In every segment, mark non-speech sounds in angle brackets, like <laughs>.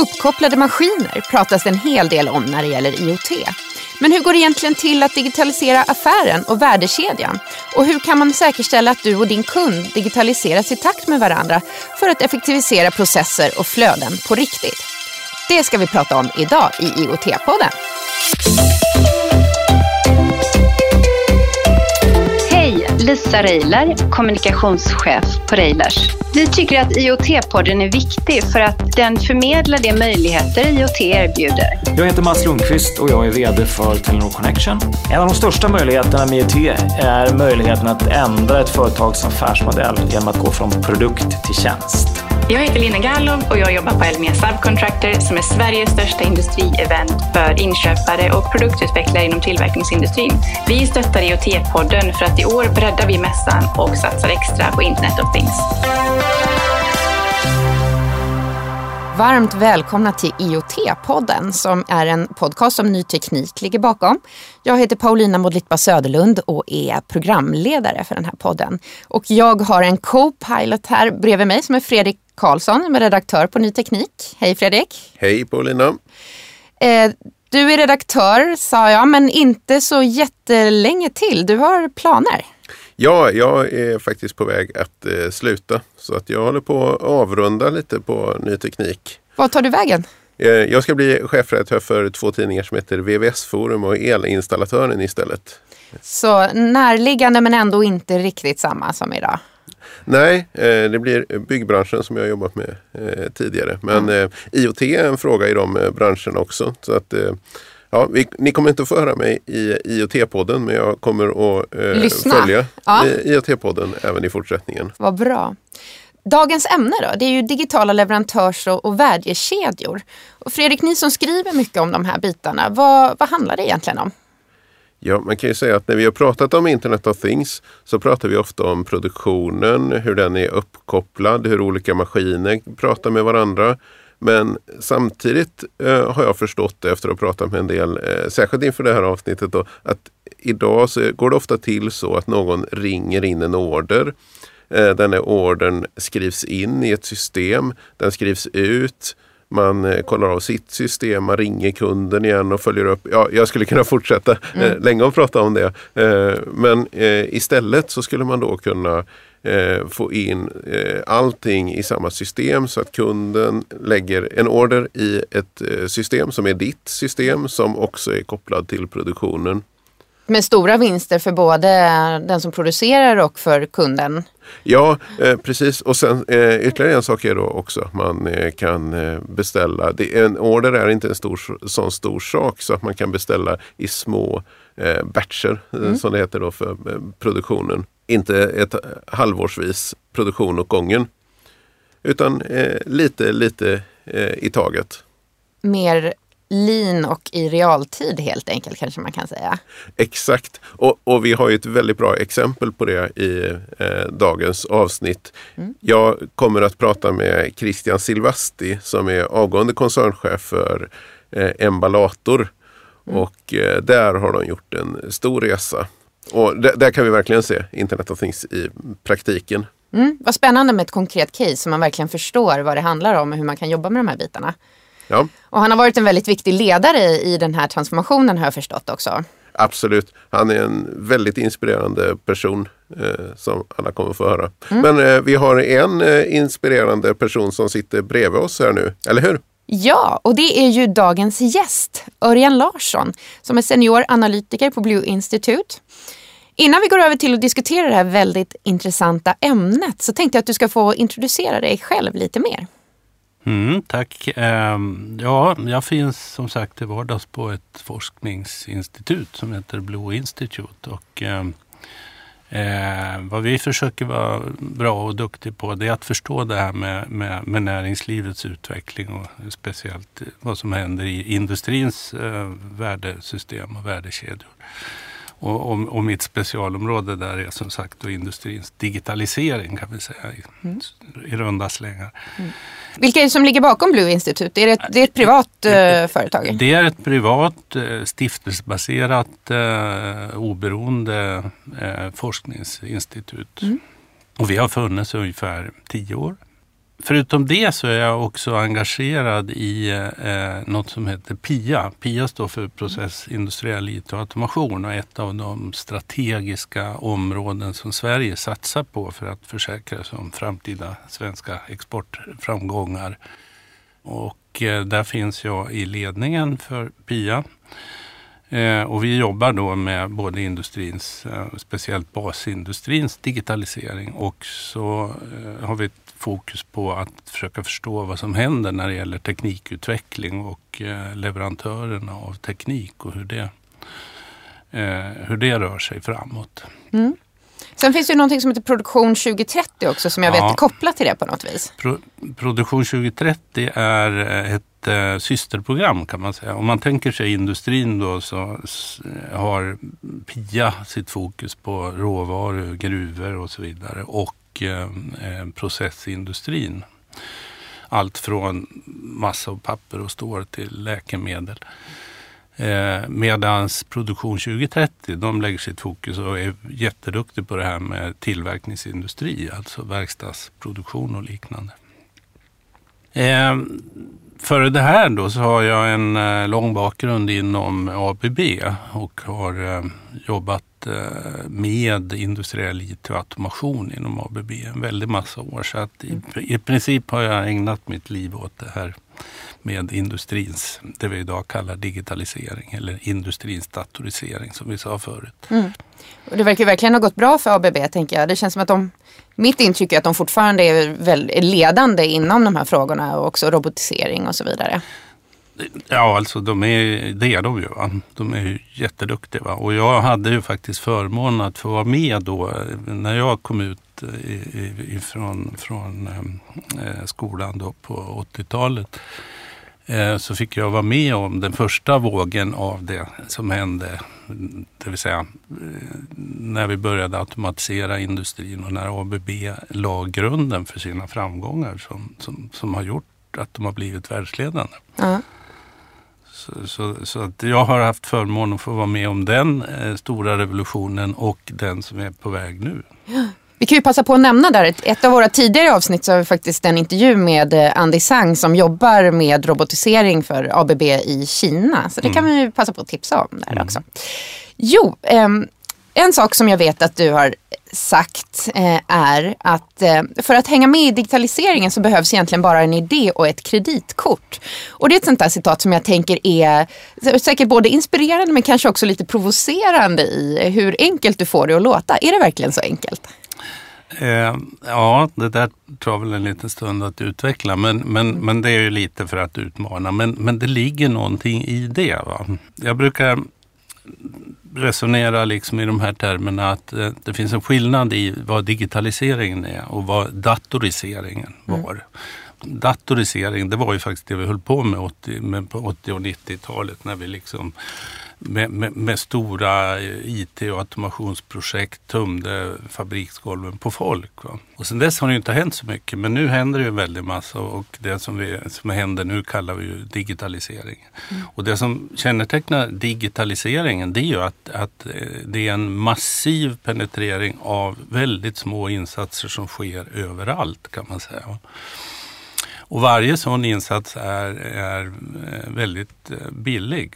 Uppkopplade maskiner pratas det en hel del om när det gäller IoT. Men hur går det egentligen till att digitalisera affären och värdekedjan? Och hur kan man säkerställa att du och din kund digitaliseras i takt med varandra för att effektivisera processer och flöden på riktigt? Det ska vi prata om idag i IoT-podden. Lisa Reiler, kommunikationschef på Reilers. Vi tycker att IoT-podden är viktig för att den förmedlar de möjligheter IoT erbjuder. Jag heter Mats Lundqvist och jag är VD för Telenor Connection. En av de största möjligheterna med IoT är möjligheten att ändra ett företags affärsmodell genom att gå från produkt till tjänst. Jag heter Lina Gallov och jag jobbar på Elmia Subcontractor som är Sveriges största industrievent för inköpare och produktutvecklare inom tillverkningsindustrin. Vi stöttar IoT-podden för att i år breddar vi mässan och satsar extra på Internet of Things. Varmt välkomna till IoT-podden som är en podcast som ny teknik ligger bakom. Jag heter Paulina Modlitba Söderlund och är programledare för den här podden. Och jag har en co-pilot här bredvid mig som är Fredrik Karlsson som är redaktör på Ny Teknik. Hej Fredrik! Hej Paulina! Eh, du är redaktör sa jag, men inte så jättelänge till. Du har planer. Ja, jag är faktiskt på väg att eh, sluta. Så att jag håller på att avrunda lite på ny teknik. Vad tar du vägen? Eh, jag ska bli chefredaktör för två tidningar som heter VVS Forum och Elinstallatören istället. Så närliggande men ändå inte riktigt samma som idag? Nej, eh, det blir byggbranschen som jag har jobbat med eh, tidigare. Men mm. IoT är en fråga i de branscherna också. Så att, ja, vi, ni kommer inte att få höra mig i IoT-podden men jag kommer att eh, följa ja. IoT-podden även i fortsättningen. Vad bra. Dagens ämne då, det är ju digitala leverantörs och, och värdekedjor. Och Fredrik, ni som skriver mycket om de här bitarna, vad, vad handlar det egentligen om? Ja, man kan ju säga att när vi har pratat om Internet of Things så pratar vi ofta om produktionen, hur den är uppkopplad, hur olika maskiner pratar med varandra. Men samtidigt eh, har jag förstått efter att ha pratat med en del, eh, särskilt inför det här avsnittet, då, att idag så går det ofta till så att någon ringer in en order. Eh, den här ordern skrivs in i ett system, den skrivs ut man eh, kollar av sitt system, man ringer kunden igen och följer upp. Ja, jag skulle kunna fortsätta eh, mm. länge och prata om det. Eh, men istället så skulle man då kunna få in allting i samma system så att kunden lägger en order i ett system som är ditt system som också är kopplad till produktionen. Med stora vinster för både den som producerar och för kunden. Ja, eh, precis. Och sen eh, ytterligare en sak är då också att man eh, kan eh, beställa. Det, en order är inte en stor, sån stor sak så att man kan beställa i små eh, batcher eh, mm. som det heter då för eh, produktionen. Inte ett halvårsvis produktion åt gången. Utan lite, lite i taget. Mer lean och i realtid helt enkelt kanske man kan säga. Exakt, och, och vi har ett väldigt bra exempel på det i eh, dagens avsnitt. Mm. Jag kommer att prata med Christian Silvasti som är avgående koncernchef för eh, Emballator. Mm. Och eh, där har de gjort en stor resa. Och där kan vi verkligen se Internet of Things i praktiken. Mm. Vad spännande med ett konkret case så man verkligen förstår vad det handlar om och hur man kan jobba med de här bitarna. Ja. Och han har varit en väldigt viktig ledare i den här transformationen har jag förstått också. Absolut. Han är en väldigt inspirerande person eh, som alla kommer få höra. Mm. Men eh, vi har en eh, inspirerande person som sitter bredvid oss här nu, eller hur? Ja, och det är ju dagens gäst, Örjan Larsson, som är senior analytiker på Blue Institute. Innan vi går över till att diskutera det här väldigt intressanta ämnet så tänkte jag att du ska få introducera dig själv lite mer. Mm, tack. Ehm, ja, jag finns som sagt till vardags på ett forskningsinstitut som heter Blue Institute. Och, ehm, eh, vad vi försöker vara bra och duktiga på det är att förstå det här med, med, med näringslivets utveckling och speciellt vad som händer i industrins eh, värdesystem och värdekedjor. Och, och, och, mitt specialområde där är som sagt då industrins digitalisering kan vi säga i, mm. i runda slängar. Mm. Vilka är det som ligger bakom Blue Institute? Är det, det är ett privat eh, företag? Det är ett privat eh, stiftelsebaserat eh, oberoende eh, forskningsinstitut. Mm. Och vi har funnits ungefär tio år förutom det så är jag också engagerad i eh, något som heter PIA. PIA står för process industriell IT och automation och ett av de strategiska områden som Sverige satsar på för att försäkra sig om framtida svenska exportframgångar. Och eh, där finns jag i ledningen för PIA. Eh, och vi jobbar då med både industrins, eh, speciellt basindustrins digitalisering och så eh, har vi ett fokus på att försöka förstå vad som händer när det gäller teknikutveckling och eh, leverantörerna av teknik och hur det, eh, hur det rör sig framåt. Mm. Sen finns det ju någonting som heter Produktion 2030 också som jag vet är kopplat till det på något vis. Pro Produktion 2030 är ett eh, systerprogram kan man säga. Om man tänker sig industrin då så har PIA sitt fokus på råvaror, gruvor och så vidare och eh, eh, processindustrin. Allt från massa och papper och stål till läkemedel. Eh, medans Produktion 2030, de lägger sitt fokus och är jätteduktiga på det här med tillverkningsindustri, alltså verkstadsproduktion och liknande. Eh, före det här då så har jag en eh, lång bakgrund inom ABB och har eh, jobbat eh, med industriell IT och automation inom ABB en väldig massa år. Så att i, i princip har jag ägnat mitt liv åt det här med industrins, det vi idag kallar digitalisering eller industrins datorisering som vi sa förut. Mm. Och det verkar verkligen ha gått bra för ABB tänker jag. Det känns som att de, mitt intryck är att de fortfarande är, ledande inom de här frågorna och också robotisering och så vidare. Ja, alltså de är, det är de ju. Va? De är ju jätteduktiga. Va? Och jag hade ju faktiskt förmånen att få vara med då när jag kom ut eh, ifrån från, eh, eh, skolan då på 80-talet. Eh, så fick jag vara med om den första vågen av det som hände. Det vill säga eh, när vi började automatisera industrin och när ABB la grunden för sina framgångar som, som, som har gjort att de har blivit världsledande. Mm. Så, så, så, att jag har haft förmånen att få vara med om den eh, stora revolutionen och den som är på väg nu. Vi kan ju passa på att nämna där, ett av våra tidigare avsnitt så har vi faktiskt en intervju med eh, Andy Sang som jobbar med robotisering för ABB i Kina. Så det kan mm. vi passa på att tipsa om där mm. också. Jo, eh, en sak som jag vet att du har sagt eh, är att eh, för att hänga med i digitaliseringen så behövs egentligen bara en idé och ett kreditkort. Och det är ett sånt där citat som jag tänker är säkert både inspirerande men kanske också lite provocerande i hur enkelt du får det att låta. Är det verkligen så enkelt? Eh, ja, det där tar väl en liten stund att utveckla men, men, men det är ju lite för att utmana. Men, men det ligger någonting i det. Va? Jag brukar resonera liksom i de här termerna att eh, det finns en skillnad i vad digitaliseringen är och vad datoriseringen mm. var. Mm. Datorisering, det var ju faktiskt det vi höll på med, 80, med på 80 och 90-talet när vi liksom med, med, med, stora IT och automationsprojekt tömde fabriksgolven på folk. Va? Och sen dess har det inte hänt så mycket men nu händer det en väldig massa och det som, vi, som händer nu kallar vi ju digitalisering. Mm. Och det som kännetecknar digitaliseringen det är ju att, att eh, det är en massiv penetrering av väldigt små insatser som sker överallt kan man säga. Och varje sån insats är, är eh, väldigt eh, billig.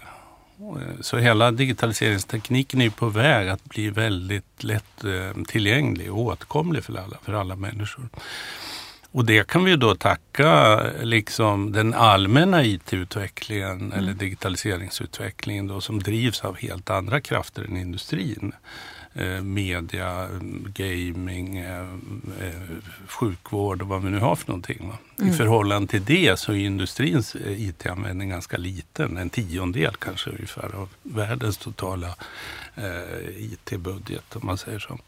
Eh, så hela digitaliseringstekniken är på väg att bli väldigt lätt eh, tillgänglig och åtkomlig för alla, för alla människor. Och det kan vi då tacka liksom den allmänna IT-utvecklingen mm. eller digitaliseringsutvecklingen då, som drivs av helt andra krafter än industrin. Eh, media, gaming, eh, eh, sjukvård och vad vi nu har för någonting. Mm. I förhållande till det så är industrins IT-användning ganska liten, en tiondel kanske ungefär av världens totala IT-budget om man säger så.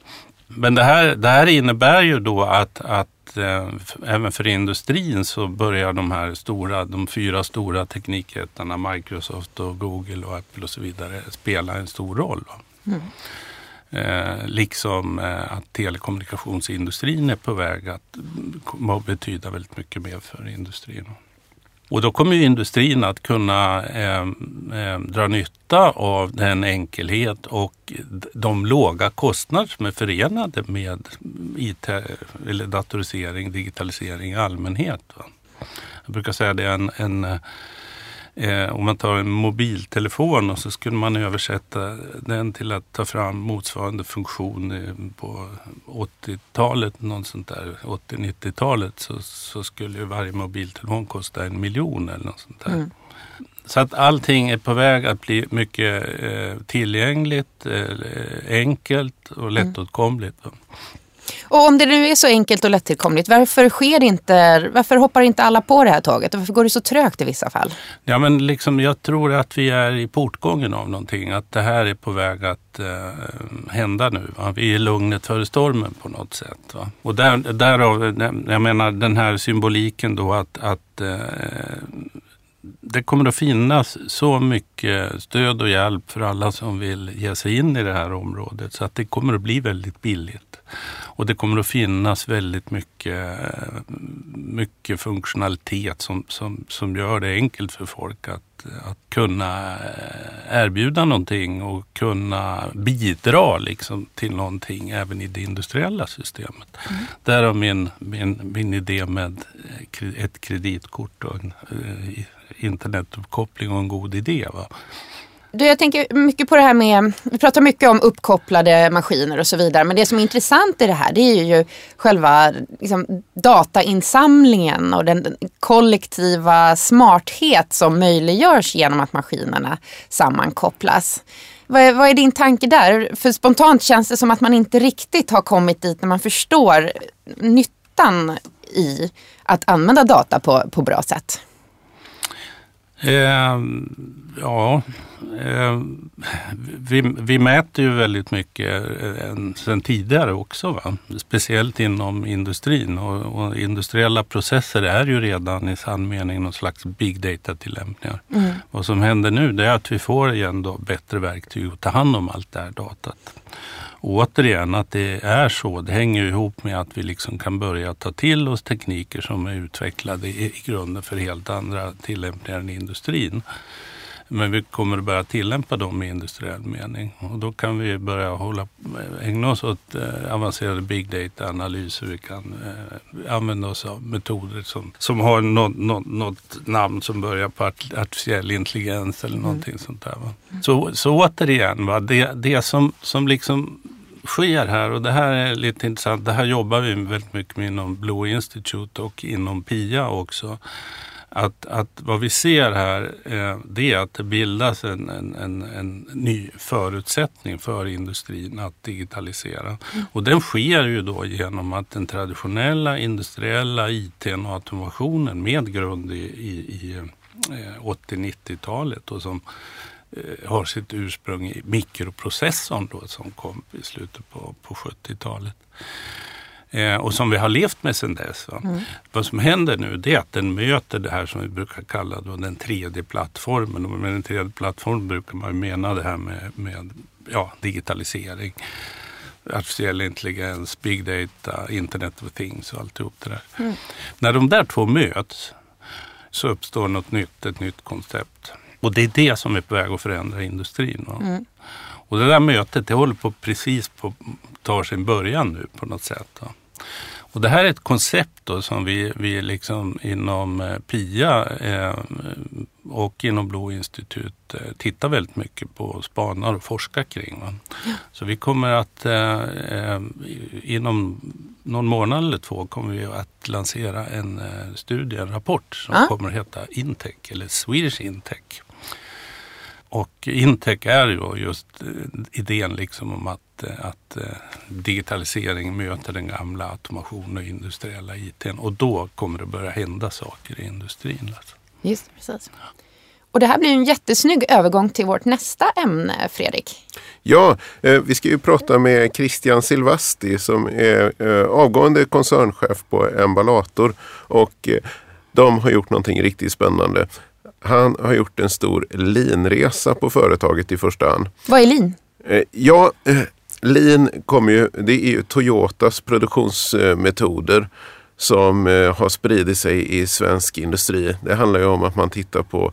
Men det här, det här innebär ju då att, att eh, även för industrin så börjar de här stora, de fyra stora teknikjättarna Microsoft och Google och Apple och så vidare spela en stor roll. Mm. Eh, liksom eh, att telekommunikationsindustrin är på väg att mm, betyda väldigt mycket mer för industrin. Och då kommer ju industrin att kunna eh, eh, dra nytta av den enkelhet och de låga kostnader som är förenade med IT, eller datorisering, digitalisering i allmänhet. Va? Jag brukar säga det är en, en Eh, om man tar en mobiltelefon och så skulle man översätta den till att ta fram motsvarande funktion på 80-talet, något sånt där, 80-90-talet så, så skulle varje mobiltelefon kosta en miljon eller något sånt där. Mm. Så att allting är på väg att bli mycket eh, tillgängligt, eh, enkelt och mm. lättåtkomligt. Mm. Och om det nu är så enkelt och lättillkomligt, varför sker inte, varför hoppar inte alla på det här tåget? Varför går det så trögt i vissa fall? Ja, men liksom, jag tror att vi är i portgången av någonting. Att det här är på väg att eh, hända nu. Va? Vi är lugnet före stormen på något sätt. Va? Och där, därav, jag menar den här symboliken då att, att eh, det kommer att finnas så mycket stöd och hjälp för alla som vill ge sig in i det här området så att det kommer att bli väldigt billigt. Och det kommer att finnas väldigt mycket, mycket funktionalitet som, som, som gör det enkelt för folk att, att kunna erbjuda någonting och kunna bidra liksom till någonting även i det industriella systemet. Mm. Därav min, min, min idé med ett kreditkort och en eh, internetuppkoppling och en god idé. Va? Du, jag tänker mycket på det här med, vi pratar mycket om uppkopplade maskiner och så vidare. Men det som är intressant i det här det är ju själva liksom, datainsamlingen och den kollektiva smarthet som möjliggörs genom att maskinerna sammankopplas. Vad är, vad är din tanke där? För spontant känns det som att man inte riktigt har kommit dit när man förstår nyttan i att använda data på, på bra sätt. Eh, ja, eh, vi, vi, mäter ju väldigt mycket eh, sen tidigare också. Va? Speciellt inom industrin. Och, och, industriella processer är ju redan i sann mening någon slags big data-tillämpningar. Mm. Vad som händer nu det är att vi får igen då bättre verktyg att ta hand om allt det här datat återigen att det är så. Det hänger ihop med att vi liksom kan börja ta till oss tekniker som är utvecklade i, i grunden för helt andra tillämpningar än industrin. Men vi kommer att börja tillämpa dem i industriell mening. Och då kan vi börja hålla, ägna oss åt eh, avancerade big data-analyser. Vi kan eh, använda oss av metoder som, som har något, något, något namn som börjar på artificiell intelligens eller mm. någonting mm. sånt där. Va? Så, så återigen, va? Det, det som, som liksom sker här och det här är lite intressant. Det här jobbar vi väldigt mycket med inom Blue Institute och inom PIA också. Att, att vad vi ser här eh, det är att det bildas en, en, en, en, ny förutsättning för industrin att digitalisera. Mm. Och den sker ju då genom att den traditionella industriella IT och automationen med grund i, i, i eh, 80-90-talet och som eh, har sitt ursprung i mikroprocessorn då, som kom i slutet på, på 70-talet. Eh, och som vi har levt med sedan dess. Mm. Vad som händer nu det är att den möter det här som vi brukar kalla då den tredje plattformen. Och med den tredje plattformen brukar man mena det här med, med ja, digitalisering artificiell intelligens, big data, internet of things och alltihop det där. Mm. När de där två möts så uppstår något nytt, ett nytt koncept. Och det är det som är på väg att förändra industrin. Mm. Och det där mötet det håller på precis på tar sin början nu på något sätt. Då. Och det här är ett koncept som vi, vi liksom inom eh, PIA eh, och inom Blå institut eh, tittar väldigt mycket på, spanar och forskar kring. Va? Så vi kommer att eh, eh, inom någon månad eller två kommer vi att lansera en eh, studie, en rapport som ja. kommer att heta Intech eller Swedish Intech. Och Intech är ju just idén liksom om att att, att eh, digitalisering möter den gamla automation och industriella IT. Och då kommer det börja hända saker i industrin. Alltså. Just precis. Och det här blir en jättesnygg övergång till vårt nästa ämne, Fredrik. Ja, eh, vi ska ju prata med Christian Silvasti som är eh, avgående koncernchef på Emballator. Och eh, de har gjort någonting riktigt spännande. Han har gjort en stor linresa på företaget i första hand. Vad är lin? Eh, ja, eh, Lean kommer ju, det är ju Toyotas produktionsmetoder som eh, har spridit sig i svensk industri. Det handlar ju om att man tittar på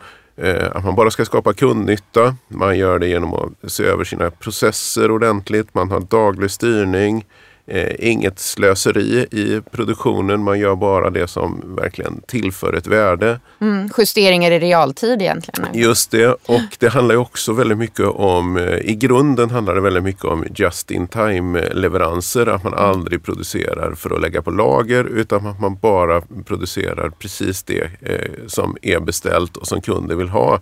att man bara ska skapa kundnytta. Man gör det genom att se över sina processer ordentligt. Man har daglig styrning. Eh, inget slöseri i produktionen. Man gör bara det som verkligen tillför ett värde. Mm, justeringar i realtid egentligen. Just det. Och det handlar också väldigt mycket om, eh, i grunden handlar det väldigt mycket om just in time leveranser. Att man aldrig producerar för att lägga på lager utan att man bara producerar precis det eh, som är beställt och som kunden vill ha.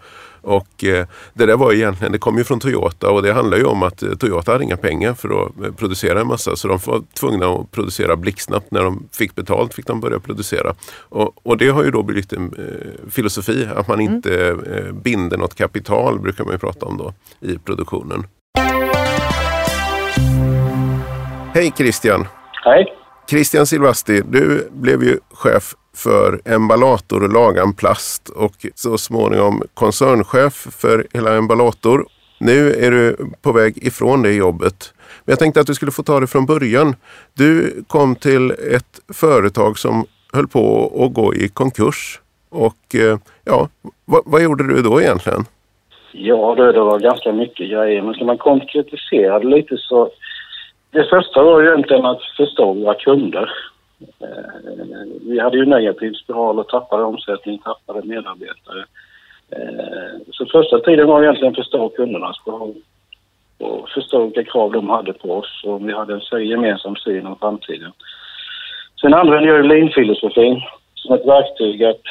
Och eh, det där var egentligen, det kom ju från Toyota och det handlar ju om att eh, Toyota hade inga pengar för att eh, producera en massa så de var tvungna att producera blixtsnabbt. När de fick betalt fick de börja producera. Och, och det har ju då blivit en eh, filosofi att man inte eh, binder något kapital brukar man ju prata om då i produktionen. Hej Christian! Hej! Christian Silvasti, du blev ju chef för Emballator och Lagan Plast och så småningom koncernchef för hela Emballator. Nu är du på väg ifrån det jobbet. Men jag tänkte att du skulle få ta det från början. Du kom till ett företag som höll på att gå i konkurs. Och eh, ja, vad, vad gjorde du då egentligen? Ja, det, det var ganska mycket grejer. Men ska man konkretisera det lite så... Det första var ju egentligen att förstå våra kunder. Eh, vi hade ju negativ spiral och tappade omsättning, tappade medarbetare. Eh, så första tiden var egentligen att förstå kundernas behov och förstå vilka krav de hade på oss och vi hade en gemensam syn om framtiden. Sen använde jag lean-filosofin som ett verktyg att,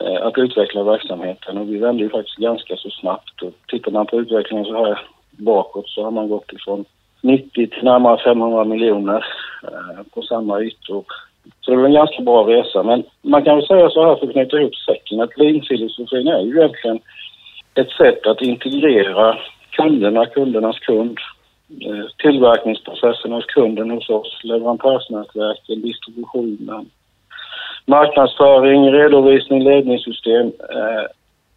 eh, att utveckla verksamheten och vi vände ju faktiskt ganska så snabbt. Och tittar man på utvecklingen så här bakåt så har man gått ifrån 90 till närmare 500 miljoner eh, på samma ytor. Så det var en ganska bra resa. Men man kan väl säga så här för att knyta ihop säcken att lean-filosofin är ju egentligen ett sätt att integrera kunderna, kundernas kund, eh, tillverkningsprocessen hos kunden hos oss, leverantörsnätverken, distributionen, marknadsföring, redovisning, ledningssystem. Eh,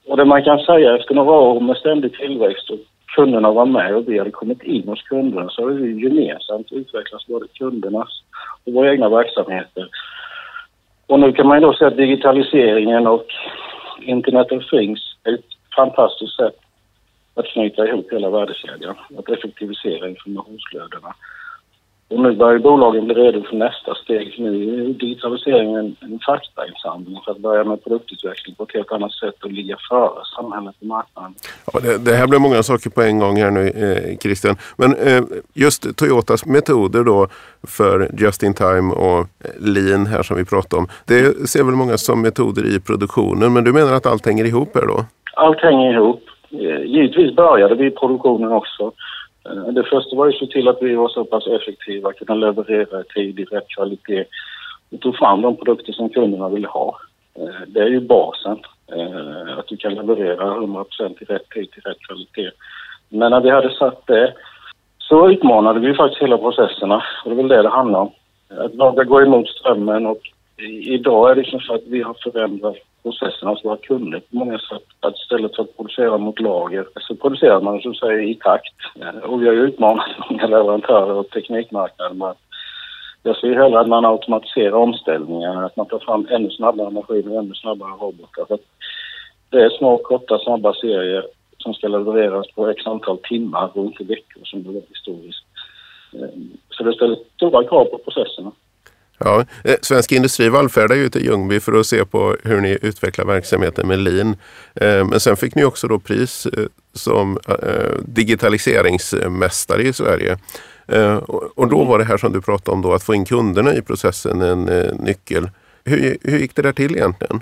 och det man kan säga efter några år med ständig tillväxt och kunderna var med och vi hade kommit in hos kunderna så har vi gemensamt utvecklat både kundernas och våra egna verksamheter. Och nu kan man ju då säga att digitaliseringen och Internet of Things är ett fantastiskt sätt att knyta ihop hela värdekedjan, att effektivisera informationsflödena. Och nu börjar bolagen bli redo för nästa steg. Nu är digitaliseringen en faktainsamling för att börja med produktutveckling på ett helt annat sätt och ligga före samhället och marknaden. Ja, det, det, här blir många saker på en gång här nu eh, Christian. Men eh, just Toyotas metoder då för just in time och lean här som vi pratade om. Det ser väl många som metoder i produktionen men du menar att allt hänger ihop här då? Allt hänger ihop. Eh, givetvis började vi i produktionen också. Eh, det första var ju att se till att vi var så pass effektiva, kunna leverera i tid i rätt kvalitet och tog fram de produkter som kunderna ville ha. Eh, det är ju basen, eh, att du kan leverera 100 i rätt tid till rätt kvalitet. Men när vi hade satt det så utmanade vi faktiskt hela processerna och det är väl det det handlar om. Att våga gå emot strömmen och idag är det som så att vi har förändrat processerna alltså, hos våra kunder på många sätt. Att istället för att producera mot lager så producerar man som säger i takt. Eh, och vi har ju utmanat <laughs> många leverantörer och teknikmarknaden med jag ser hellre att man automatiserar omställningar, att man tar fram ännu snabbare maskiner, ännu snabbare robotar. För det är små, korta, snabba serier som ska levereras på x antal timmar och inte veckor som det var historiskt. Eh, så det ställer stora krav på processerna. Ja, eh, Svensk Industri vallfärdar ju till Ljungby för att se på hur ni utvecklar verksamheten med lean. Eh, men sen fick ni också då pris eh, som digitaliseringsmästare i Sverige. Och då var det här som du pratade om då, att få in kunderna i processen en nyckel. Hur, hur gick det där till egentligen?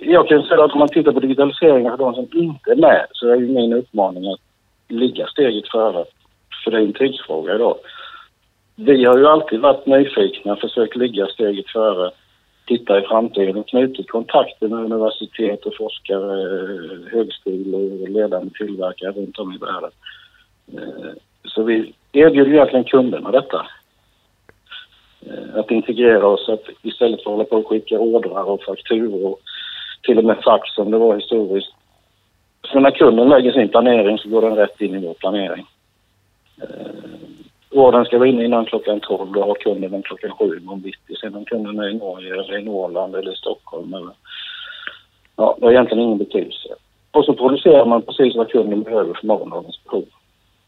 Jag kan säga att om man tittar på digitaliseringen för de som inte är med så är ju min uppmaning att ligga steget före. För det är en tidsfråga idag. Vi har ju alltid varit nyfikna, försökt ligga steget före, titta i framtiden och knutit kontakter med universitet och forskare, eh, högskolor och ledande tillverkare runt om i världen. Eh, så vi erbjuder egentligen kunderna detta. Eh, att integrera oss, att istället för att hålla på och skicka ordrar och fakturor, till och med fax som det var historiskt. Så när kunden lägger sin planering så går den rätt in i vår planering. Vården ska vara inne innan klockan 12 och ha kunden klockan 7 om bitti. Sen om kunden är i Norge eller i Norrland eller i Stockholm eller... Ja, det har egentligen ingen betydelse. Och så producerar man precis vad kunden behöver för morgondagens behov.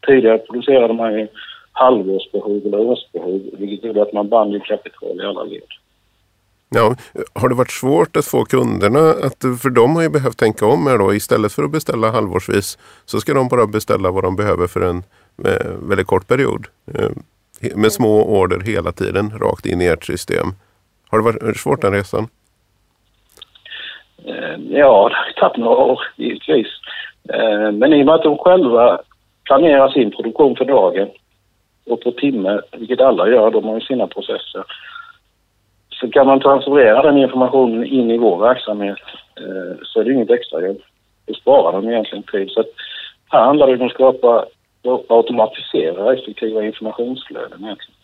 Tidigare producerade man ju halvårsbehov eller årsbehov vilket gjorde att man band ju kapital i alla led. Ja, har det varit svårt att få kunderna att, för de har ju behövt tänka om här då, istället för att beställa halvårsvis så ska de bara beställa vad de behöver för en Eh, väldigt kort period. Eh, med små order hela tiden rakt in i ert system. Har det varit svårt den resan? Eh, ja, det har tagit några år givetvis. Eh, men i och med att de själva planerar sin produktion för dagen och på timme, vilket alla gör, de har ju sina processer så kan man transferera den informationen in i vår verksamhet så är det inget extra jobb. Då sparar de egentligen tid. Så att här handlar det om att skapa automatisera effektiva informationsflöden egentligen.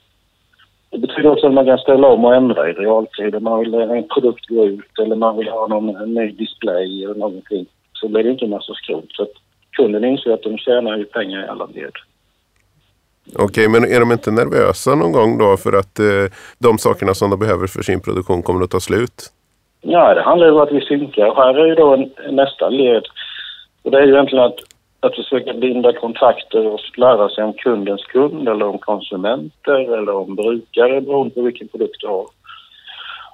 Det betyder också att man kan ställa om och ändra i realtid. Om man vill en produkt gå ut eller man vill ha någon en ny display eller någonting så blir det inte en massa skrot. Så kunden inser att de tjänar ju pengar i alla led. Okej, men är de inte nervösa någon gång då för att eh, de sakerna som de behöver för sin produktion kommer att ta slut? Ja, det handlar ju om att vi synkar. Här är ju då en, nästa led. Och det är ju egentligen att, att försöka binda kontakter och lära sig om kundens kund eller om konsumenter eller om brukare beroende på vilken produkt du har.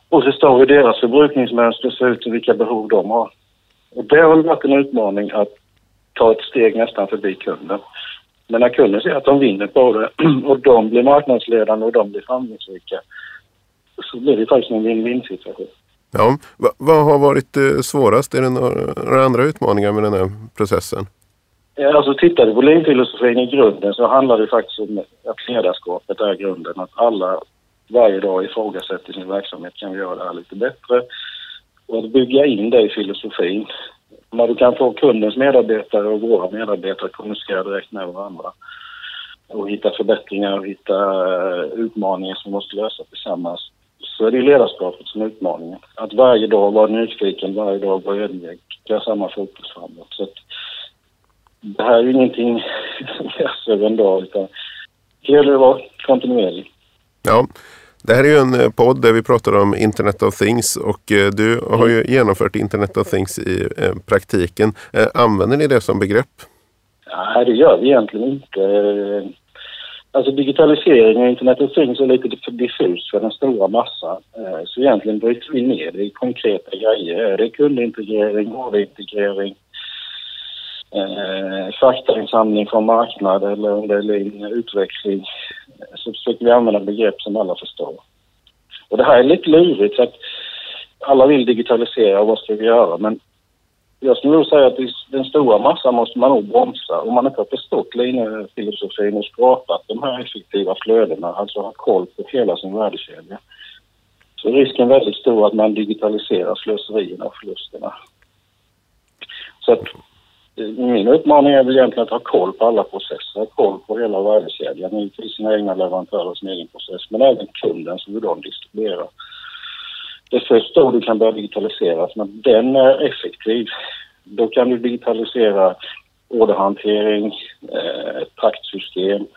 Och förstå hur deras förbrukningsmönster ser ut och vilka behov de har. Och det har varit en utmaning att ta ett steg nästan förbi kunden. Men när kunden ser att de vinner på det <clears throat> och de blir marknadsledande och de blir framgångsrika så blir det faktiskt en win-win situation. Ja, vad har varit eh, svårast? Är det några, andra utmaningar med den här processen? Eh, alltså tittar du på leanfilosofin i grunden så handlar det faktiskt om att ledarskapet är grunden. Att alla varje dag ifrågasätter sin verksamhet. Kan vi göra det här lite bättre? Och att bygga in det i filosofin när du kan få kundens medarbetare och våra medarbetare att kommunicera direkt med varandra och hitta förbättringar och hitta eh, utmaningar som måste lösas tillsammans så är det ledarskapet som är utmaningen. Att varje dag vara nyfiken, varje dag vara ödmjuk, göra samma fokus framåt. Så att det här är ju ingenting som görs över en dag utan det gäller att vara kontinuerlig. Ja, det här är ju en eh, podd där vi pratar om Internet of Things och eh, du har ju genomfört Internet of Things i eh, praktiken. Använder ni det som begrepp? Nej, det gör vi egentligen inte. Alltså digitalisering och Internet of Things är lite för diffus för den stora massan. Så egentligen bryter vi ner det i konkreta grejer. Är det kundintegrering, ordarintegrering, eh, faktainsamling från marknad eller om det är en utveckling så försöker vi använda begrepp som alla förstår. Och det här är lite lurigt för att alla vill digitalisera och vad ska vi göra men jag skulle nog säga att den stora massan måste man nog bromsa. Om man inte har förstått linjefilosofin och skapat de här effektiva flödena, alltså har koll på hela sin värdekedja, så är risken väldigt stor att man digitaliserar slöserierna och förlusterna. Så att min uppmaning är väl egentligen att ha koll på alla processer, ha koll på hela värdekedjan, givetvis sina egna leverantörer och sin egen process, men även kunden som de distribuerar. Det är först då du kan börja digitalisera, men den är effektiv, då kan du digitalisera orderhantering, eh, ett praktsystem,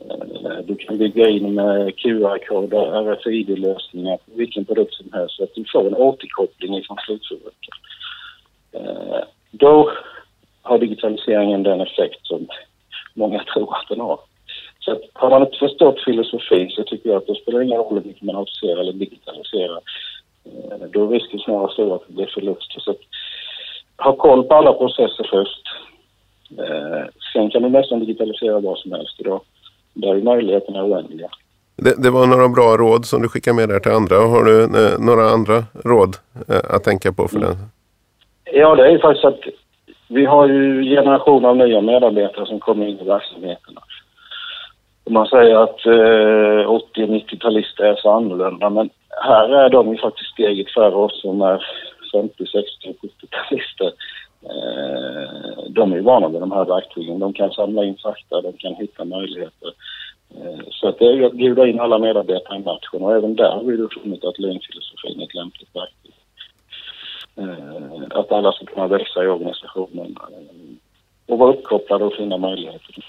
eh, du kan bygga in med QR-koder, RFID-lösningar vilken produkt som helst så att du får en återkoppling från slutförbrukaren. Eh, då har digitaliseringen den effekt som många tror att den har. Så att har man inte förstått filosofin så tycker jag att det spelar ingen roll hur mycket man automatiserar eller digitaliserar. Eh, då är risken snarare stor att det blir förlust. Så att, ha koll på alla processer först. Eh, sen kan du nästan digitalisera vad som helst idag. Där är möjligheterna oändliga. Det, det, var några bra råd som du skickar med där till andra. Har du eh, några andra råd eh, att tänka på för mm. den? Ja, det är ju faktiskt att vi har ju generationer av nya medarbetare som kommer in i verksamheterna. Man säger att eh, 80 och 90-talister är så annorlunda, men här är de ju faktiskt steget före oss som är 50, 60 och 70-talister. Eh, de är ju vana vid de här verktygen. De kan samla in fakta, de kan hitta möjligheter. Eh, så att det är ju att bjuda in alla medarbetare i matchen och även där har vi funnit att lönfilosofin är ett lämpligt verktyg. Eh, att alla ska kunna växa i organisationen eh, och vara uppkopplade och finna möjligheter.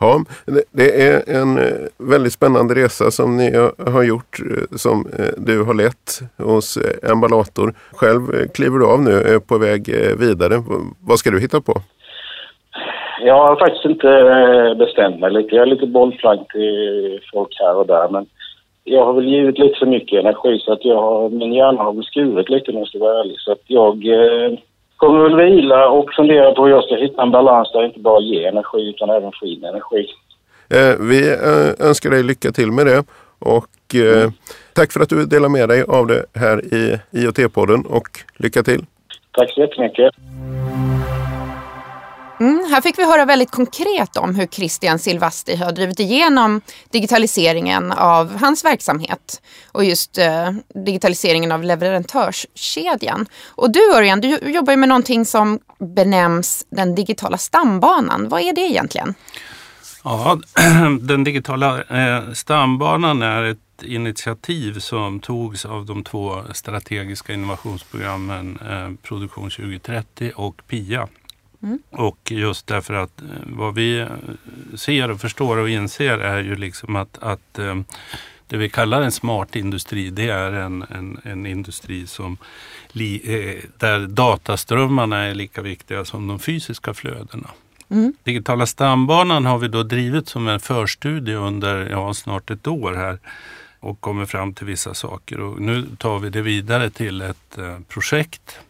Ja, det är en eh, väldigt spännande resa som ni har gjort som du har lett hos Emballator. Själv kliver du av nu och är på väg vidare. Vad ska du hitta på? Jag har faktiskt inte bestämt mig lite. Jag är lite bollplank till folk här och där men jag har väl givit lite för mycket energi så att jag har, min hjärna har väl skurit lite om jag ska vara ärlig. Så att jag kommer väl vila och fundera på hur jag ska hitta en balans där jag inte bara ger energi utan även få in energi. Eh, vi eh, önskar dig lycka till med det och eh, mm. tack för att du delar med dig av det här i IoT-podden och lycka till! Tack så jättemycket! Mm, här fick vi höra väldigt konkret om hur Christian Silvasti har drivit igenom digitaliseringen av hans verksamhet och just eh, digitaliseringen av leverantörskedjan. Och du Örjan, du jobbar ju med någonting som benämns den digitala stambanan. Vad är det egentligen? Ja, <clears throat> den digitala eh, stambanan är ett initiativ som togs av de två strategiska innovationsprogrammen eh, Produktion 2030 och PIA Mm. Och just därför att eh, vad vi eh, ser och förstår och inser är ju liksom att, att eh, det vi kallar en smart industri, det är en, en, en industri som där dataströmmarna är lika viktiga som de fysiska flödena. Mm. Digitala stambanan har vi då drivit som en förstudie under ja, snart ett år här och kommer fram till vissa saker. Och nu tar vi det vidare till ett projekt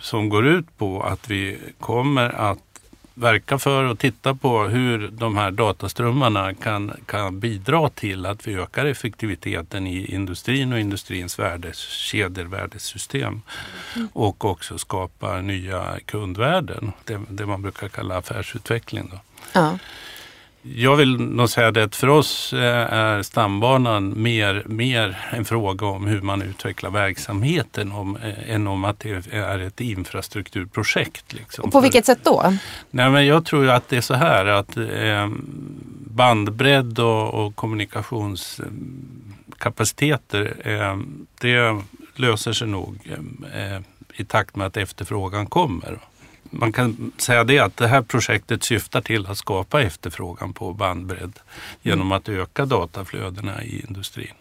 som går ut på att vi kommer att verka för och titta på hur de här dataströmmarna kan, kan bidra till att vi ökar effektiviteten i industrin och industrins värdekedjor, värdesystem. Och också skapar nya kundvärden, det, det man brukar kalla affärsutveckling. Då. Ja. Jag vill nog säga det att för oss eh, är stambanan mer, mer en fråga om hur man utvecklar verksamheten om, eh, än om att det är ett infrastrukturprojekt. Liksom. Och på vilket sätt då? Nej, men jag tror att det är så här att eh, bandbredd och, och kommunikationskapaciteter det löser sig nog i takt med att efterfrågan kommer man kan säga det att det här projektet syftar till att skapa efterfrågan på bandbredd genom att öka dataflödena i industrin.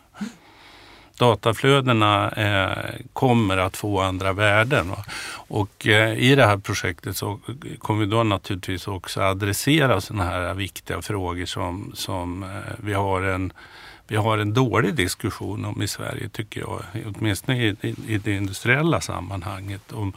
Dataflödena eh, kommer att få andra värden. Va? Och eh, i det här projektet så kommer vi då naturligtvis också adressera sådana här viktiga frågor som, som eh, vi har en vi har en dålig diskussion om i Sverige tycker jag. Åtminstone i, i, i det industriella sammanhanget. Om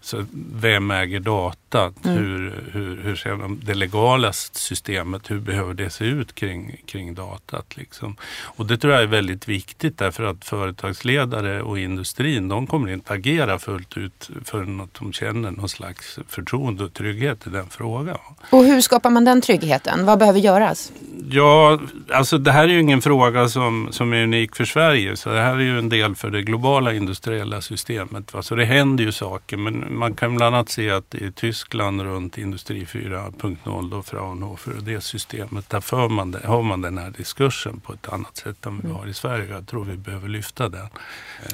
så vem äger data? Mm. Hur, hur, hur ser de, det legala systemet, hur behöver det se ut kring, kring datat? Liksom? Och det tror jag är väldigt viktigt därför att företagsledare och industrin de kommer inte agera fullt ut förrän att de känner någon slags förtroende och trygghet i den frågan. Och hur skapar man den tryggheten? Vad behöver göras? Ja, alltså det här är ju ingen fråga som, som är unik för Sverige. Så det här är ju en del för det globala industriella systemet. Va? Så det händer ju saker. Men man kan bland annat se att i Tyskland runt Industri 4.0 och Fraunhofer och det systemet. Där för man det, har man den här diskursen på ett annat sätt än vi har i Sverige. Jag tror vi behöver lyfta den.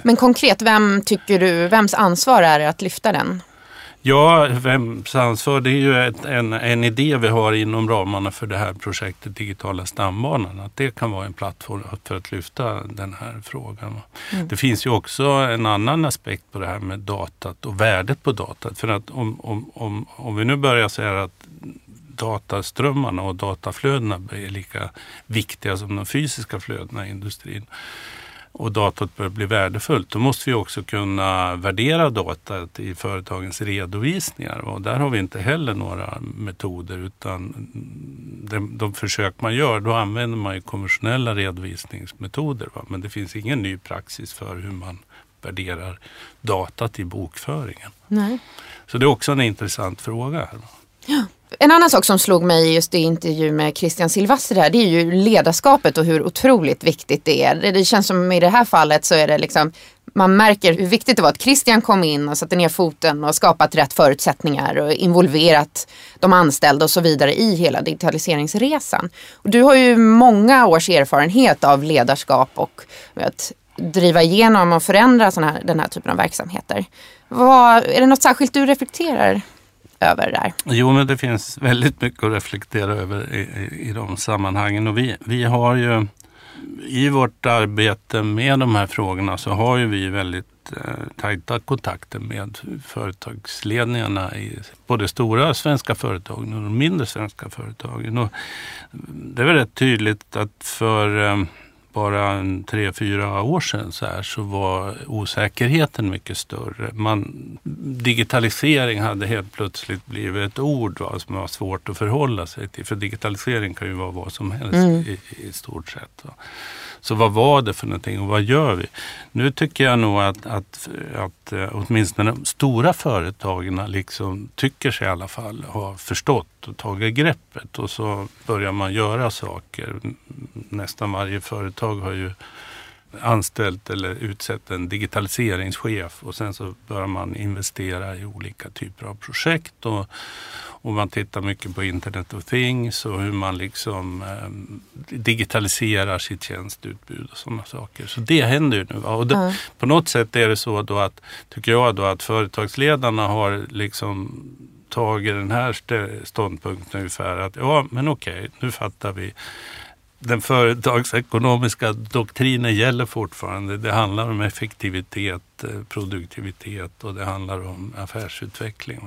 Men konkret, vem tycker du, vems ansvar är det att lyfta den? Ja, vems ansvar? Det är ju ett, en, en idé vi har inom ramarna för det här projektet Digitala stambanan. Att det kan vara en plattform för att lyfta den här frågan. Mm. Det finns ju också en annan aspekt på det här med datat och värdet på datat. För att om, om, om, om vi nu börjar säga att dataströmmarna och dataflödena är lika viktiga som de fysiska flödena i industrin och datat börjar bli värdefullt, då måste vi också kunna värdera datat i företagens redovisningar. Och där har vi inte heller några metoder utan de, de försök man gör, då använder man ju konventionella redovisningsmetoder. Va? Men det finns ingen ny praxis för hur man värderar datat i bokföringen. Nej. Så det är också en intressant fråga. Här. Ja. En annan sak som slog mig just i intervju med Christian Silvastri här, det är ju ledarskapet och hur otroligt viktigt det är. Det känns som i det här fallet så är det liksom man märker hur viktigt det var att Christian kom in och satte ner foten och skapat rätt förutsättningar och involverat de anställda och så vidare i hela digitaliseringsresan. Och du har ju många års erfarenhet av ledarskap och att driva igenom och förändra såna här, den här typen av verksamheter. Vad, är det något särskilt du reflekterar över där? Jo, men det finns väldigt mycket att reflektera över i, i, i de sammanhangen. Och vi, vi har ju i vårt arbete med de här frågorna så har ju vi väldigt eh, tajta kontakter med företagsledningarna i både stora svenska företag och de mindre svenska företagen. Och det är väl rätt tydligt att för eh, bara en tre, fyra år sedan så, här, så var osäkerheten mycket större. Man, digitalisering hade helt plötsligt blivit ett ord va, som var svårt att förhålla sig till. För digitalisering kan ju vara vad som helst mm. i, i, stort sett. Va. Så vad var det för någonting och vad gör vi? Nu tycker jag nog att, att, att eh, åtminstone de stora företagen liksom tycker sig i alla fall ha förstått och tagit greppet och så börjar man göra saker. Nästan varje företag har ju anställt eller utsett en digitaliseringschef och sen så börjar man investera i olika typer av projekt. Och, och man tittar mycket på Internet of Things och hur man liksom eh, digitaliserar sitt tjänsteutbud och sådana saker. Så det händer ju nu. Och det, mm. På något sätt är det så då att, tycker jag då att företagsledarna har liksom tagit den här ståndpunkten ungefär att ja men okej, nu fattar vi den företagsekonomiska doktrinen gäller fortfarande. Det handlar om effektivitet, eh, produktivitet och det handlar om affärsutveckling.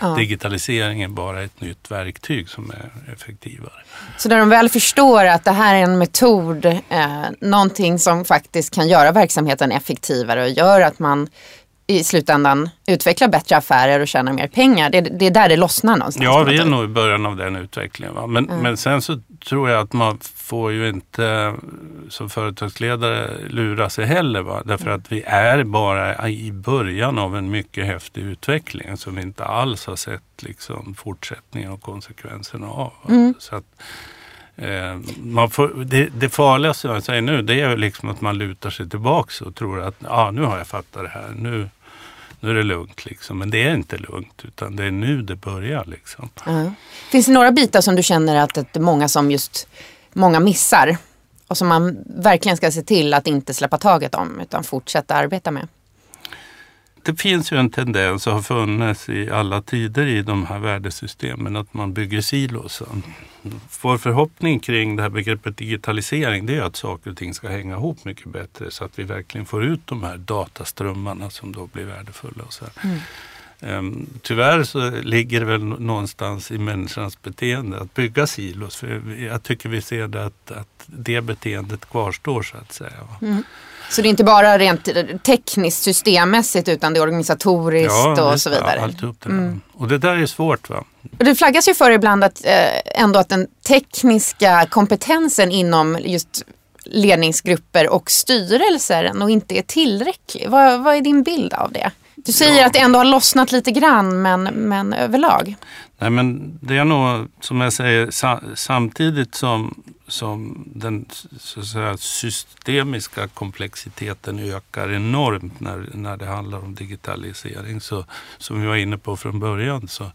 Ja. Digitalisering är bara ett nytt verktyg som är effektivare. Så när de väl förstår att det här är en metod, eh, någonting som faktiskt kan göra verksamheten effektivare och gör att man i slutändan utveckla bättre affärer och tjäna mer pengar. Det, det är där det lossnar någonstans. Ja, vi är nog i början av den utvecklingen. Va? Men, mm. men sen så tror jag att man får ju inte som företagsledare lura sig heller. Va? Därför att vi är bara i början av en mycket häftig utveckling som vi inte alls har sett liksom, fortsättningen och konsekvenserna av. Mm. Så att, eh, man får, det, det farligaste jag säger nu det är liksom att man lutar sig tillbaka och tror att ah, nu har jag fattat det här. Nu, nu är det lugnt. Liksom. Men det är inte lugnt utan det är nu det börjar. Liksom. Mm. Finns det några bitar som du känner att, att många som just många missar och som man verkligen ska se till att inte släppa taget om utan fortsätta arbeta med? Det finns ju en tendens och har funnits i alla tider i de här värdesystemen att man bygger silos. Vår förhoppning kring det här begreppet digitalisering det är att saker och ting ska hänga ihop mycket bättre så att vi verkligen får ut de här dataströmmarna som då blir värdefulla. Och så mm. Um, tyvärr så ligger det väl någonstans i människans beteende att bygga silos. För jag tycker vi ser det att, att det beteendet kvarstår så att säga. Mm. Så det är inte bara rent tekniskt systemmässigt utan det är organisatoriskt ja, och så vidare? Ja, alltihop det mm. Och det där är svårt. va? Och det flaggas ju för ibland att, eh, ändå att den tekniska kompetensen inom just ledningsgrupper och styrelser nog inte är tillräcklig. Vad, vad är din bild av det? Du säger ja. att det ändå har lossnat lite grann men, men överlag? Nej men det är nog som jag säger sa, samtidigt som, som den så att säga, systemiska komplexiteten ökar enormt när, när det handlar om digitalisering. Så, som vi var inne på från början så,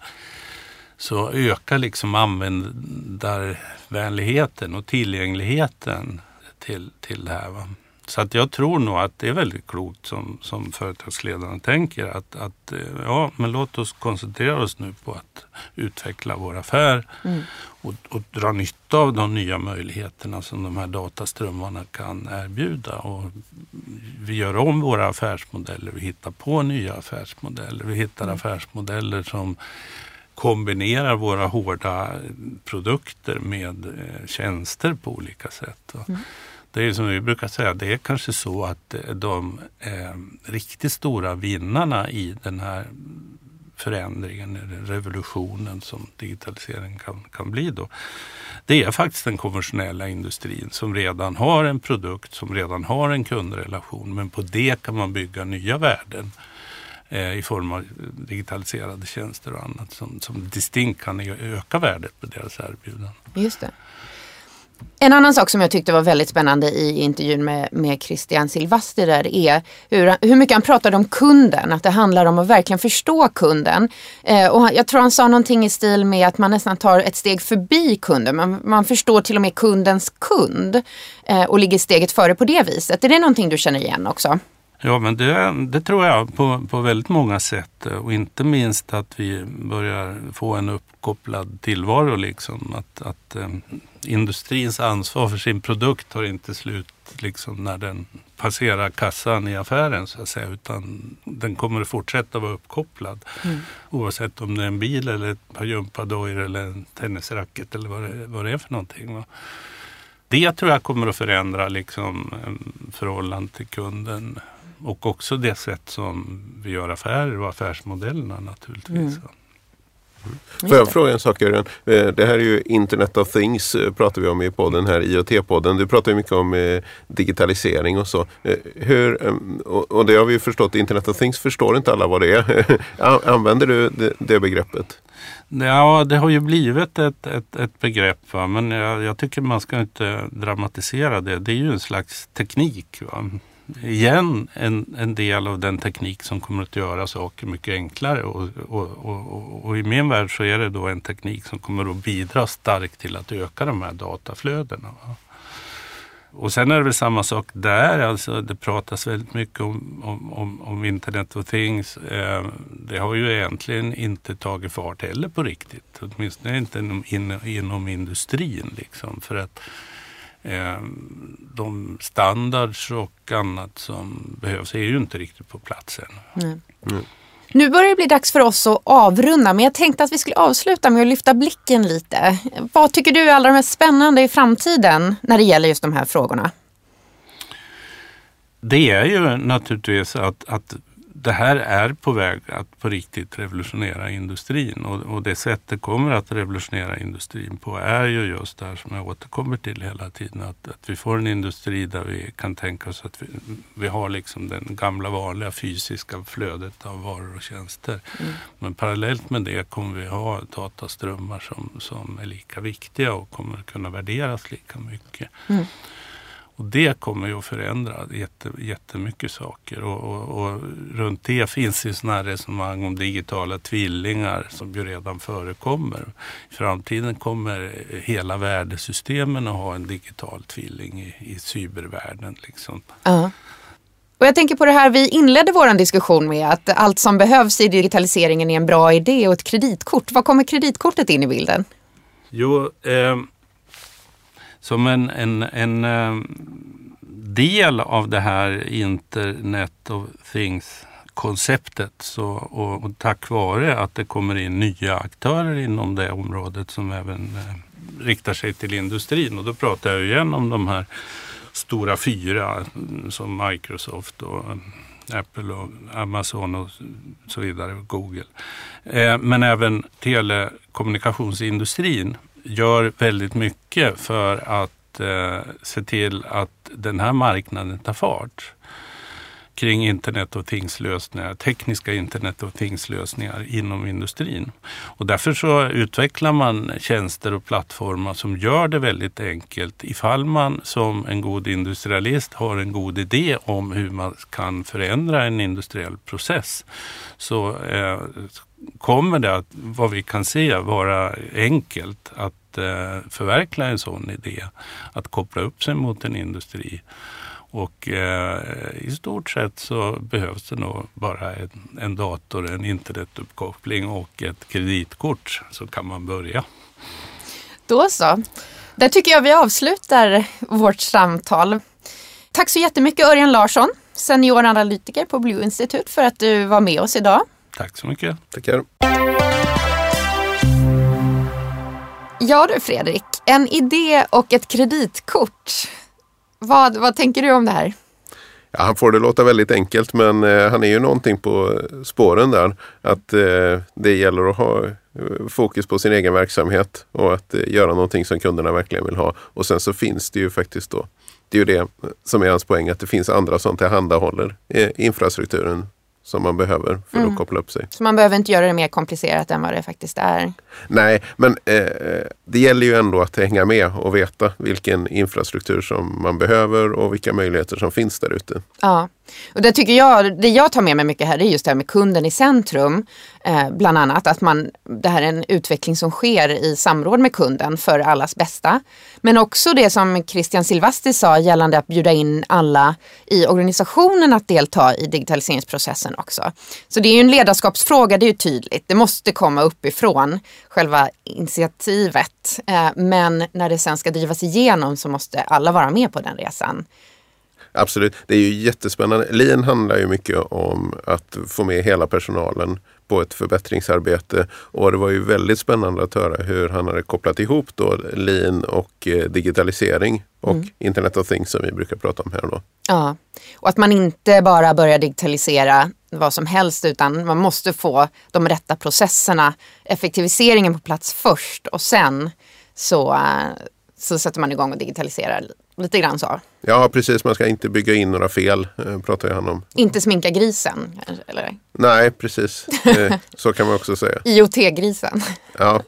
så ökar liksom användarvänligheten och tillgängligheten till, till det här. Va? Så att jag tror nog att det är väldigt klokt som, som företagsledarna tänker att, att eh, ja, men låt oss koncentrera oss nu på att utveckla vår affär mm. och, och, dra nytta av de nya möjligheterna som de här dataströmmarna kan erbjuda. Och vi gör om våra affärsmodeller, vi hittar på nya affärsmodeller, vi hittar mm. affärsmodeller som kombinerar våra hårda produkter med eh, tjänster på olika sätt. Mm. Det är som vi brukar säga, det är kanske så att eh, de eh, riktigt stora vinnarna i den här förändringen, revolutionen som digitaliseringen kan, kan bli då. Det är faktiskt den konventionella industrin som redan har en produkt, som redan har en kundrelation. Men på det kan man bygga nya värden eh, i form av digitaliserade tjänster och annat som, som distinkt kan öka värdet på deras erbjudanden. Just det. En annan sak som jag tyckte var väldigt spännande i intervjun med, med Christian Silvasti där är hur, hur mycket han pratade om kunden. Att det handlar om att verkligen förstå kunden. Eh, och jag tror han sa någonting i stil med att man nästan tar ett steg förbi kunden. Man, man förstår till och med kundens kund eh, och ligger steget före på det viset. Är det någonting du känner igen också? Ja, men det, det, tror jag på, på väldigt många sätt. Och inte minst att vi börjar få en uppkopplad tillvaro. Liksom. Att, att eh, industrins ansvar för sin produkt tar inte slut liksom, när den passerar kassan i affären så att säga. Utan den kommer att fortsätta vara uppkopplad. Mm. Oavsett om det är en bil eller ett par gympadojor eller en tennisracket eller vad det, vad det är för någonting. Va? Det tror jag kommer att förändra liksom, förhållandet till kunden och också det sätt som vi gör affärer och affärsmodellerna naturligtvis. Mm. Får jag fråga en sak Jörgen? Eh, det här är ju Internet of Things eh, pratar vi om i podden här, IoT-podden. Du pratar ju mycket om eh, digitalisering och så. Hur, och det har vi förstått, Internet of Things förstår inte alla vad det är. <laughs> Använder du det begreppet? Ja, det har ju blivit ett, ett, ett begrepp. Va? Men jag, jag, tycker man ska inte dramatisera det. Det är ju en slags teknik. Va? Igen en, en del av den teknik som kommer att göra saker mycket enklare. Och, och, och, och, i min värld så är det då en teknik som kommer att bidra starkt till att öka de här dataflödena. Va? Och sen är det väl samma sak där. Alltså det pratas väldigt mycket om, om, om, om Internet of Things. Eh, det har ju egentligen inte tagit fart heller på riktigt. Åtminstone inte inom, inom industrin. Liksom. För att de standards och annat som behövs är ju inte riktigt på plats än. Mm. Mm. Nu börjar det bli dags för oss att avrunda men jag tänkte att vi skulle avsluta med att lyfta blicken lite. Vad tycker du är allra mest spännande i framtiden när det gäller just de här frågorna? Det är ju naturligtvis att, att det här är på väg att på riktigt revolutionera industrin och, och det sätt det kommer att revolutionera industrin på är ju just det här som jag återkommer till hela tiden. Att, att vi får en industri där vi kan tänka oss att vi, vi har liksom den gamla vanliga fysiska flödet av varor och tjänster. Mm. Men parallellt med det kommer vi ha dataströmmar som, som är lika viktiga och kommer kunna värderas lika mycket. Mm. Och det kommer ju att förändra jätte, jättemycket saker. Och, och, och runt det finns ju sådana här resonemang om digitala tvillingar som ju redan förekommer. I framtiden kommer hela värdesystemen att ha en digital tvilling i, i cybervärlden. Liksom. Uh. Och jag tänker på det här vi inledde vår diskussion med att allt som behövs i digitaliseringen är en bra idé och ett kreditkort. Var kommer kreditkortet in i bilden? Jo, eh, som en, en, en eh, del av det här Internet of Things konceptet så, och, och, tack vare att det kommer in nya aktörer inom det området som även eh, riktar sig till industrin. Och då pratar jag igen om de här stora fyra mm, som Microsoft och eh, Apple och Amazon och så vidare, Google. Eh, men även telekommunikationsindustrin gör väldigt mycket för att eh, se till att den här marknaden tar fart kring internet och tingslösningar, tekniska internet och tingslösningar inom industrin. Och därför så utvecklar man tjänster och plattformar som gör det väldigt enkelt ifall man som en god industrialist har en god idé om hur man kan förändra en industriell process. Så eh, kommer det att, vad vi kan se, vara enkelt att eh, förverkliga en sån idé. Att koppla upp sig mot en industri. Och eh, i stort sett så behövs det nog bara en, en dator, en internetuppkoppling och ett kreditkort så kan man börja. Då så. Där tycker jag vi avslutar vårt samtal. Tack så jättemycket Örjan Larsson, senior analytiker på Blue Institute för att du var med oss idag. Tack så mycket. Tackar. Ja du Fredrik, en idé och ett kreditkort. Vad, vad tänker du om det här? Ja, han får det låta väldigt enkelt men eh, han är ju någonting på spåren där. Att eh, det gäller att ha eh, fokus på sin egen verksamhet och att eh, göra någonting som kunderna verkligen vill ha. Och sen så finns det ju faktiskt då, det är ju det som är hans poäng, att det finns andra som tillhandahåller eh, infrastrukturen som man behöver för mm. att koppla upp sig. Så man behöver inte göra det mer komplicerat än vad det faktiskt är? Nej, men eh, det gäller ju ändå att hänga med och veta vilken infrastruktur som man behöver och vilka möjligheter som finns där ute. Ja, och det tycker jag, det jag tar med mig mycket här är just det här med kunden i centrum. Eh, bland annat att man, det här är en utveckling som sker i samråd med kunden för allas bästa. Men också det som Christian Silvasti sa gällande att bjuda in alla i organisationen att delta i digitaliseringsprocessen också. Så det är ju en ledarskapsfråga, det är ju tydligt. Det måste komma uppifrån själva initiativet. Eh, men när det sen ska drivas igenom så måste alla vara med på den resan. Absolut, det är ju jättespännande. Lean handlar ju mycket om att få med hela personalen på ett förbättringsarbete. Och det var ju väldigt spännande att höra hur han hade kopplat ihop då lean och eh, digitalisering och mm. Internet of Things som vi brukar prata om här då. Ja, och att man inte bara börjar digitalisera vad som helst utan man måste få de rätta processerna, effektiviseringen på plats först och sen så, eh, så sätter man igång och digitaliserar Lite grann så. Ja precis, man ska inte bygga in några fel, eh, pratar han om. Inte sminka grisen? Eller? Nej, precis. Eh, <laughs> så kan man också säga. IoT-grisen? Ja.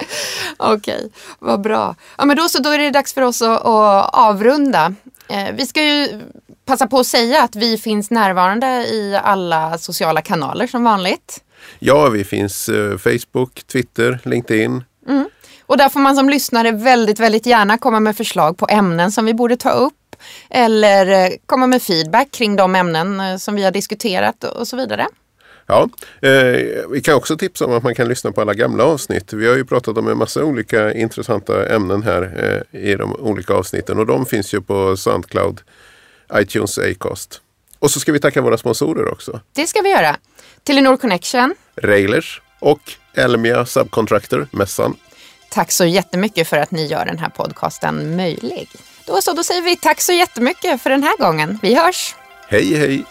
<laughs> Okej, okay, vad bra. Ja, men då, så då är det dags för oss att, att avrunda. Eh, vi ska ju passa på att säga att vi finns närvarande i alla sociala kanaler som vanligt. Ja, vi finns eh, Facebook, Twitter, LinkedIn. Mm. Och där får man som lyssnare väldigt, väldigt gärna komma med förslag på ämnen som vi borde ta upp eller eh, komma med feedback kring de ämnen eh, som vi har diskuterat och så vidare. Ja, eh, vi kan också tipsa om att man kan lyssna på alla gamla avsnitt. Vi har ju pratat om en massa olika intressanta ämnen här eh, i de olika avsnitten och de finns ju på Soundcloud, iTunes, Acast. Och så ska vi tacka våra sponsorer också. Det ska vi göra. Telenor Connection, Railers och Elmia Subcontractor, mässan. Tack så jättemycket för att ni gör den här podcasten möjlig. Då så, då säger vi tack så jättemycket för den här gången. Vi hörs! Hej hej!